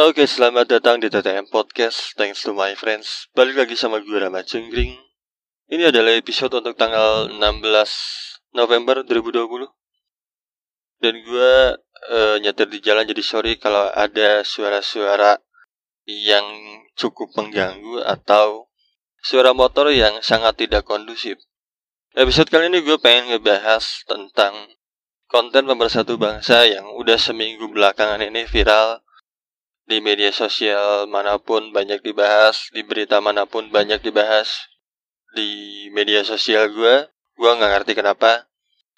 Oke, selamat datang di TTM Podcast. Thanks to my friends. Balik lagi sama gue Rama Cengkring. Ini adalah episode untuk tanggal 16 November 2020. Dan gue uh, nyetir di jalan jadi sorry kalau ada suara-suara yang cukup mengganggu atau suara motor yang sangat tidak kondusif. Episode kali ini gue pengen ngebahas tentang konten pemersatu bangsa yang udah seminggu belakangan ini viral di media sosial mana pun banyak dibahas, di berita mana pun banyak dibahas, di media sosial gue, gue nggak ngerti kenapa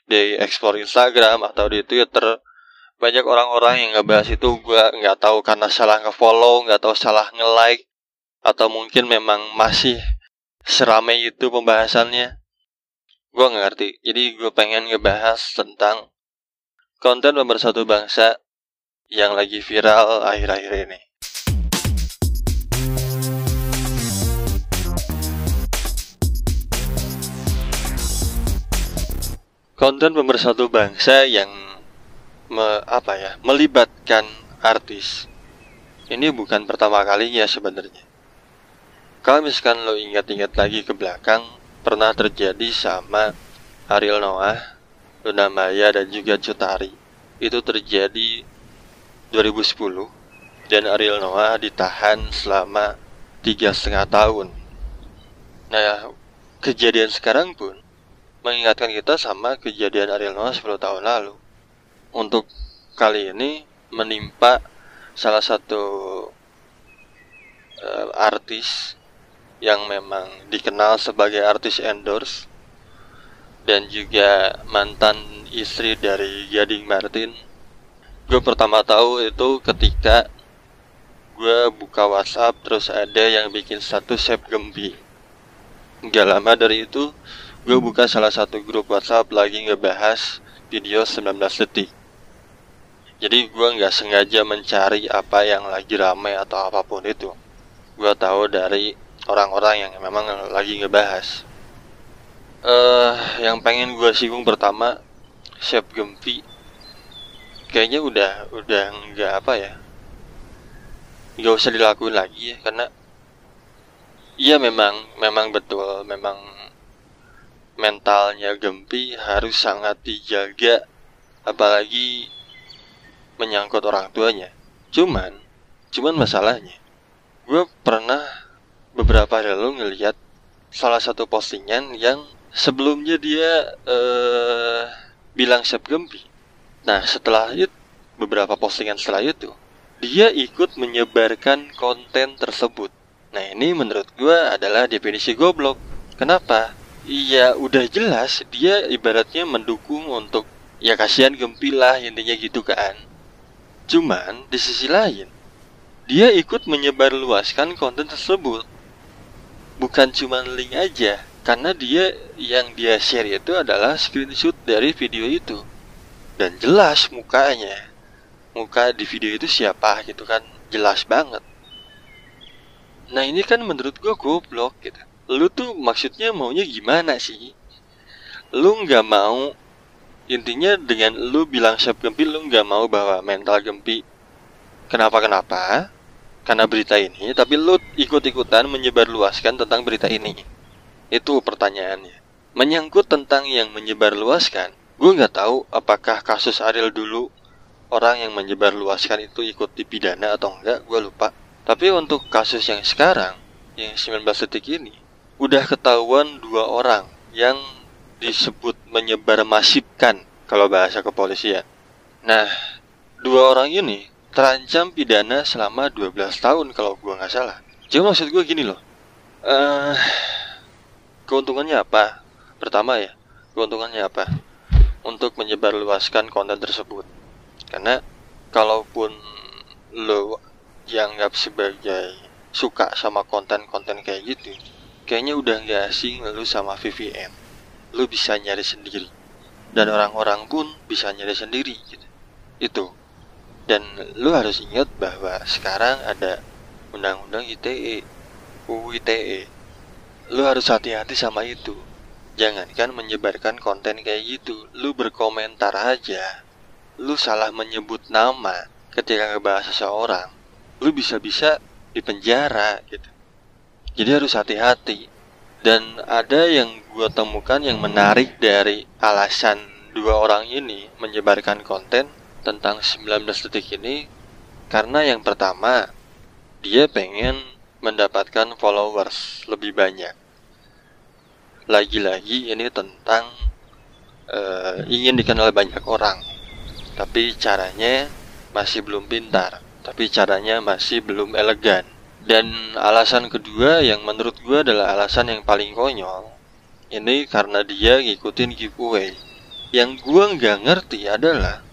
di explore Instagram atau di Twitter banyak orang-orang yang ngebahas itu gue nggak tahu karena salah ngefollow, nggak tahu salah nge-like atau mungkin memang masih seramai itu pembahasannya. Gue nggak ngerti. Jadi gue pengen ngebahas tentang konten pemersatu bangsa yang lagi viral akhir-akhir ini. Konten pemersatu bangsa yang me, apa ya melibatkan artis ini bukan pertama kalinya sebenarnya. Kalau misalkan lo ingat-ingat lagi ke belakang, pernah terjadi sama Ariel Noah, Luna Maya, dan juga Cutari. Itu terjadi 2010 dan Ariel Noah ditahan selama tiga setengah tahun. Nah, kejadian sekarang pun mengingatkan kita sama kejadian Ariel Noah 10 tahun lalu. Untuk kali ini menimpa salah satu uh, artis yang memang dikenal sebagai artis endorse dan juga mantan istri dari Gading Martin gue pertama tahu itu ketika gue buka WhatsApp terus ada yang bikin satu save gempi. Gak lama dari itu gue buka salah satu grup WhatsApp lagi ngebahas video 19 detik. Jadi gue nggak sengaja mencari apa yang lagi rame atau apa pun itu. Gue tahu dari orang-orang yang memang lagi ngebahas. Eh uh, yang pengen gue singgung pertama Chef Gempi kayaknya udah udah nggak apa ya nggak usah dilakuin lagi ya karena iya memang memang betul memang mentalnya Gempi harus sangat dijaga apalagi menyangkut orang tuanya. Cuman cuman masalahnya gue pernah beberapa hari lalu ngeliat salah satu postingan yang sebelumnya dia uh, bilang siap Gempi Nah setelah itu beberapa postingan setelah itu dia ikut menyebarkan konten tersebut. Nah ini menurut gue adalah definisi goblok. Kenapa? Iya udah jelas dia ibaratnya mendukung untuk ya kasihan gempilah intinya gitu kan. Cuman di sisi lain dia ikut menyebarluaskan konten tersebut. Bukan cuma link aja, karena dia yang dia share itu adalah screenshot dari video itu dan jelas mukanya. Muka di video itu siapa gitu kan. Jelas banget. Nah ini kan menurut gue goblok gitu. Lu tuh maksudnya maunya gimana sih? Lu nggak mau intinya dengan lu bilang siap gempi lu nggak mau bahwa mental gempi. Kenapa kenapa karena berita ini tapi lu ikut-ikutan menyebarluaskan tentang berita ini. Itu pertanyaannya. Menyangkut tentang yang menyebarluaskan Gue nggak tahu apakah kasus Ariel dulu orang yang menyebar luaskan itu ikut dipidana atau enggak, gue lupa. Tapi untuk kasus yang sekarang, yang 19 detik ini, udah ketahuan dua orang yang disebut menyebar masifkan kalau bahasa kepolisian. Nah, dua orang ini terancam pidana selama 12 tahun kalau gue nggak salah. Jadi maksud gue gini loh, uh, keuntungannya apa? Pertama ya, keuntungannya apa? Untuk menyebarluaskan konten tersebut. Karena kalaupun lo nggak sebagai suka sama konten-konten kayak gitu, kayaknya udah nggak asing lo sama VPN. Lo bisa nyari sendiri. Dan orang-orang pun bisa nyari sendiri gitu. Itu. Dan lo harus ingat bahwa sekarang ada undang-undang ITE, UU ITE. Lo harus hati-hati sama itu Jangankan menyebarkan konten kayak gitu, lu berkomentar aja. Lu salah menyebut nama ketika ngebahas seseorang. lu bisa-bisa di penjara gitu jadi harus hati-hati dan ada yang gue temukan yang menarik dari alasan dua orang ini menyebarkan konten tentang 19 detik ini karena yang pertama dia pengen mendapatkan followers lebih banyak lagi-lagi ini tentang uh, ingin dikenal banyak orang. Tapi caranya masih belum pintar. Tapi caranya masih belum elegan. Dan alasan kedua yang menurut gue adalah alasan yang paling konyol. Ini karena dia ngikutin giveaway. Yang gue nggak ngerti adalah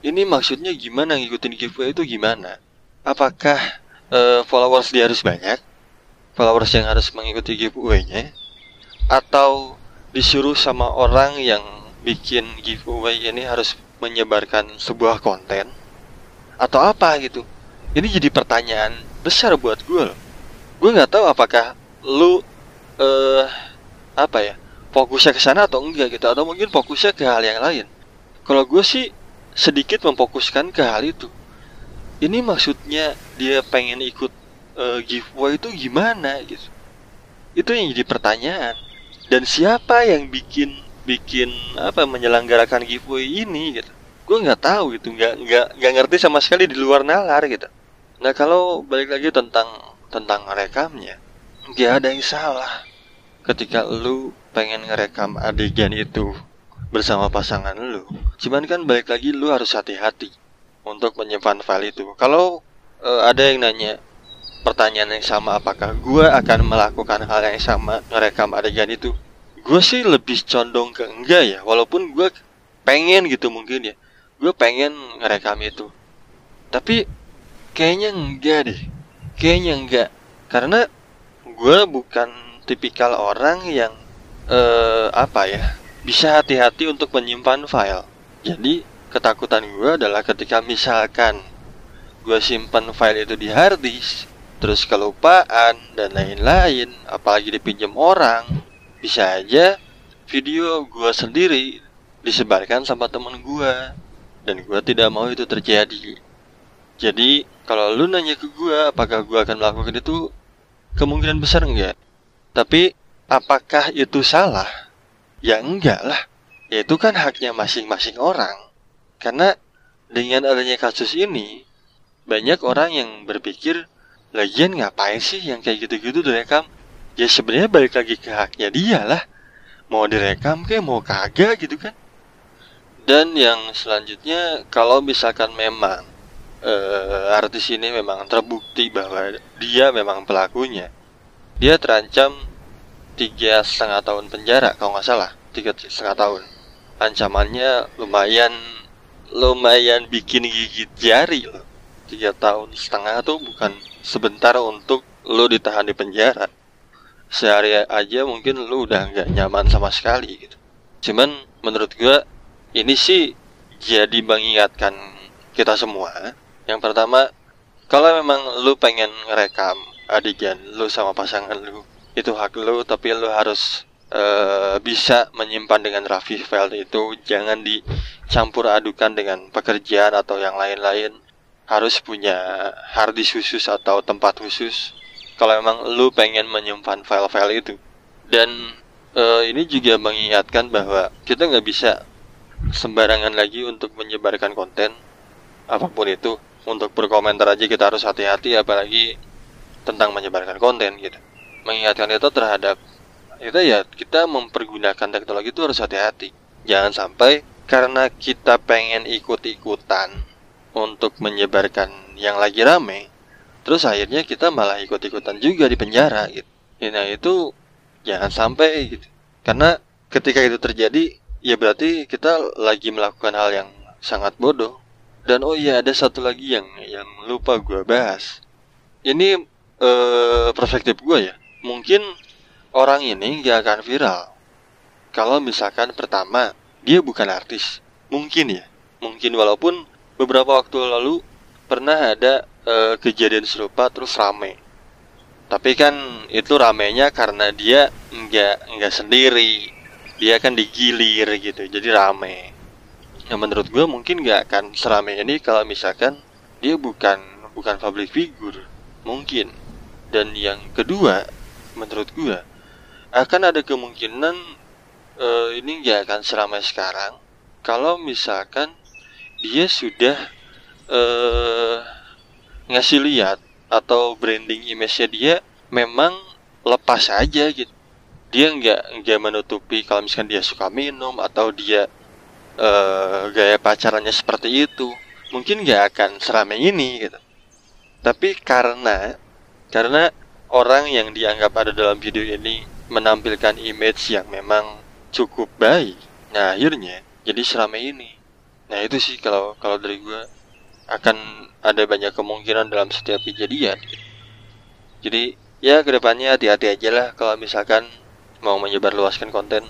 Ini maksudnya gimana ngikutin giveaway itu gimana? Apakah uh, followers dia harus banyak? Followers yang harus mengikuti giveaway-nya Atau disuruh sama orang yang bikin giveaway ini harus menyebarkan sebuah konten Atau apa gitu Ini jadi pertanyaan besar buat gue loh. Gue nggak tahu apakah lu eh apa ya fokusnya ke sana atau enggak gitu atau mungkin fokusnya ke hal yang lain. Kalau gue sih sedikit memfokuskan ke hal itu. Ini maksudnya dia pengen ikut uh, giveaway itu gimana gitu. Itu yang jadi pertanyaan. Dan siapa yang bikin bikin apa menyelenggarakan giveaway ini gitu. Gue nggak tahu gitu, nggak nggak nggak ngerti sama sekali di luar nalar gitu. Nah kalau balik lagi tentang tentang rekamnya, nggak ada yang salah. Ketika lu pengen ngerekam adegan itu bersama pasangan lu, cuman kan balik lagi lu harus hati-hati untuk menyimpan file itu. Kalau uh, ada yang nanya pertanyaan yang sama, apakah gue akan melakukan hal yang sama ngerekam adegan itu? Gue sih lebih condong ke enggak ya, walaupun gue pengen gitu mungkin ya, gue pengen ngerekam itu. Tapi Kayaknya enggak deh. Kayaknya enggak. Karena gue bukan tipikal orang yang uh, apa ya bisa hati-hati untuk menyimpan file. Jadi ketakutan gue adalah ketika misalkan gue simpan file itu di hard disk, terus kelupaan dan lain-lain, apalagi dipinjam orang, bisa aja video gue sendiri disebarkan sama temen gue dan gue tidak mau itu terjadi. Jadi kalau lu nanya ke gue apakah gue akan melakukan itu kemungkinan besar enggak. Tapi apakah itu salah? Ya enggak lah. Ya itu kan haknya masing-masing orang. Karena dengan adanya kasus ini banyak orang yang berpikir lagian ngapain sih yang kayak gitu-gitu direkam? Ya sebenarnya balik lagi ke haknya dia lah. Mau direkam kayak mau kagak gitu kan? Dan yang selanjutnya kalau misalkan memang uh, artis ini memang terbukti bahwa dia memang pelakunya. Dia terancam tiga setengah tahun penjara kalau nggak salah tiga setengah tahun. Ancamannya lumayan lumayan bikin gigit jari loh. Tiga tahun setengah tuh bukan sebentar untuk lo ditahan di penjara. Sehari aja mungkin lo udah nggak nyaman sama sekali gitu. Cuman menurut gua ini sih jadi mengingatkan kita semua yang pertama, kalau memang lu pengen ngerekam adegan lu sama pasangan lu, itu hak lu, tapi lu harus uh, bisa menyimpan dengan rapi file itu. Jangan dicampur adukan dengan pekerjaan atau yang lain-lain. Harus punya hard disk khusus atau tempat khusus. Kalau memang lu pengen menyimpan file-file itu. Dan uh, ini juga mengingatkan bahwa kita nggak bisa sembarangan lagi untuk menyebarkan konten apa pun itu untuk berkomentar aja kita harus hati-hati apalagi tentang menyebarkan konten gitu mengingatkan itu terhadap itu ya kita mempergunakan teknologi itu harus hati-hati jangan sampai karena kita pengen ikut-ikutan untuk menyebarkan yang lagi rame terus akhirnya kita malah ikut-ikutan juga di penjara gitu nah itu jangan sampai gitu karena ketika itu terjadi ya berarti kita lagi melakukan hal yang sangat bodoh dan oh iya ada satu lagi yang yang lupa gue bahas. Ini uh, perspektif gue ya. Mungkin orang ini gak akan viral. Kalau misalkan pertama dia bukan artis, mungkin ya. Mungkin walaupun beberapa waktu lalu pernah ada uh, kejadian serupa terus rame. Tapi kan itu ramenya karena dia nggak nggak sendiri, dia kan digilir gitu, jadi rame. Yang menurut gue mungkin gak akan seramai ini kalau misalkan dia bukan bukan public figure mungkin dan yang kedua menurut gua akan ada kemungkinan uh, ini nggak akan seramai sekarang kalau misalkan dia sudah uh, ngasih lihat atau branding image-nya dia memang lepas aja gitu. Dia nggak nggak menutupi kalau misalkan dia suka minum atau dia uh, gaya pacarannya seperti itu. Mungkin nggak akan seramai ini gitu. Tapi karena karena orang yang dianggap ada dalam video ini menampilkan image yang memang cukup baik nah akhirnya jadi seramai ini nah itu sih kalau kalau dari gue akan ada banyak kemungkinan dalam setiap kejadian jadi ya ke depannya hati-hati aja lah kalau misalkan mau menyebarluaskan konten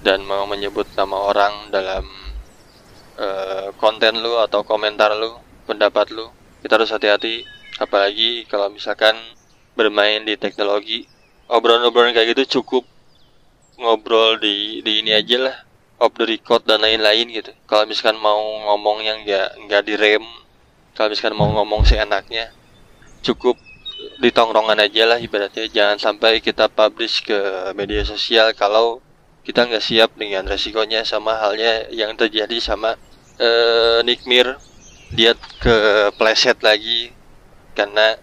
dan mau menyebut nama orang dalam uh, konten lu atau komentar lu, pendapat lu, kita harus hati-hati. Apalagi kalau misalkan bermain di teknologi, obrolan-obrolan kayak gitu cukup ngobrol di di ini aja lah, off the record dan lain-lain gitu. Kalau misalkan mau ngomong yang nggak nggak direm, kalau misalkan mau ngomong seenaknya, cukup di tongkrongan aja lah ibaratnya jangan sampai kita publish ke media sosial kalau kita nggak siap dengan resikonya sama halnya yang terjadi sama uh, Nick Mir dia ke pleset lagi karena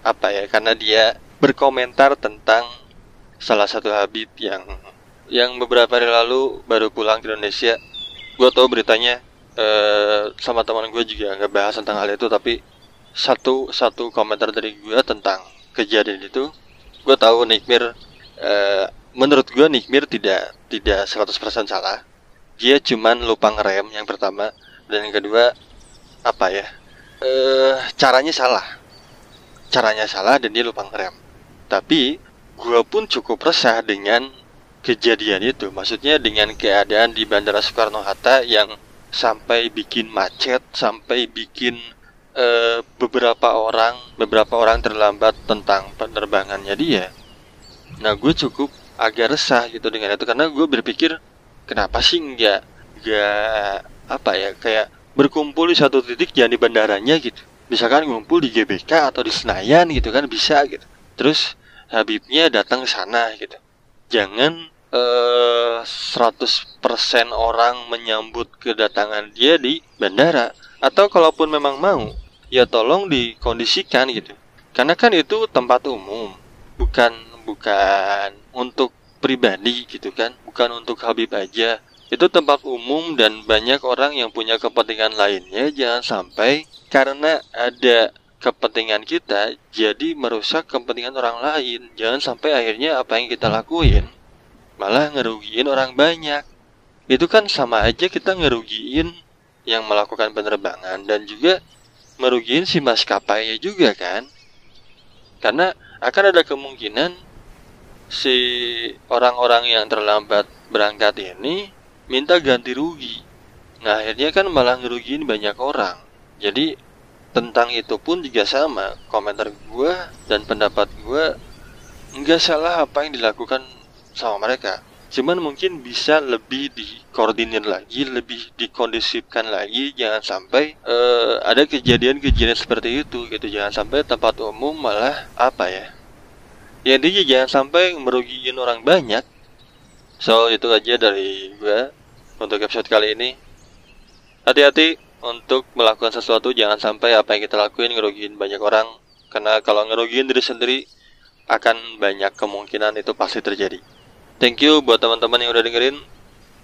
apa ya karena dia berkomentar tentang salah satu Habib yang yang beberapa hari lalu baru pulang ke Indonesia. Gue tau beritanya uh, sama teman gue juga nggak bahas tentang hal itu tapi satu satu komentar dari gue tentang kejadian itu gue tahu Nikmir uh, menurut gue Nikmir tidak tidak 100% salah. Dia cuman lupa ngerem yang pertama dan yang kedua apa ya uh, caranya salah. Caranya salah dan dia lupa ngerem tapi gue pun cukup resah dengan kejadian itu. Maksudnya dengan keadaan di Bandara Soekarno Hatta yang sampai bikin macet sampai bikin uh, beberapa orang beberapa orang terlambat tentang penerbangannya dia. Nah gue cukup agak resah gitu dengan itu. Karena gue berpikir kenapa sih nggak nggak apa ya kayak berkumpul di satu titik jangan di bandaranya gitu. Misalkan ngumpul di GBK atau di Senayan gitu kan bisa gitu. Terus Habibnya datang ke sana gitu jangan uh, eh, 100% orang menyambut kedatangan dia di bandara. Atau kalaupun memang mau ya tolong dikondisikan gitu. Karena kan itu tempat umum bukan bukan untuk pribadi gitu kan. Bukan untuk Habib aja. Itu tempat umum dan banyak orang yang punya kepentingan lainnya jangan sampai karena ada kepentingan kita jadi merusak kepentingan orang lain. Jangan sampai akhirnya apa yang kita lakuin malah ngerugiin orang banyak. Itu kan sama aja kita ngerugiin yang melakukan penerbangan dan juga merugiin si maskapainya juga kan. Karena akan ada kemungkinan si orang-orang yang terlambat berangkat ini minta ganti rugi. Nah akhirnya kan malah ngerugiin banyak orang. Jadi tentang itu pun juga sama komentar gue dan pendapat gue nggak salah apa yang dilakukan sama mereka Cuman mungkin bisa lebih dikoordinir lagi, lebih dikondisipkan lagi, jangan sampai uh, ada kejadian-kejadian seperti itu gitu. Jangan sampai tempat umum malah apa ya? Ya intinya jangan sampai merugikan orang banyak. So itu aja dari gue untuk episode kali ini. Hati-hati untuk melakukan sesuatu jangan sampai apa yang kita lakuin ngerugiin banyak orang karena kalau ngerugiin diri sendiri akan banyak kemungkinan itu pasti terjadi. Thank you buat teman-teman yang udah dengerin.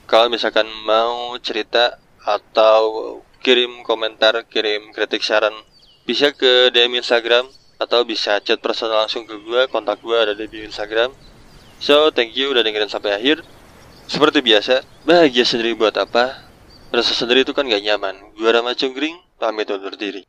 Kalau misalkan mau cerita atau kirim komentar, kirim kritik saran, bisa ke DM Instagram atau bisa chat personal langsung ke gue, kontak gue ada di Instagram. So, thank you udah dengerin sampai akhir. Seperti biasa, bahagia sendiri buat apa? Rasa sendiri itu kan gak nyaman. Gue Rama Cunggring, pamit undur diri.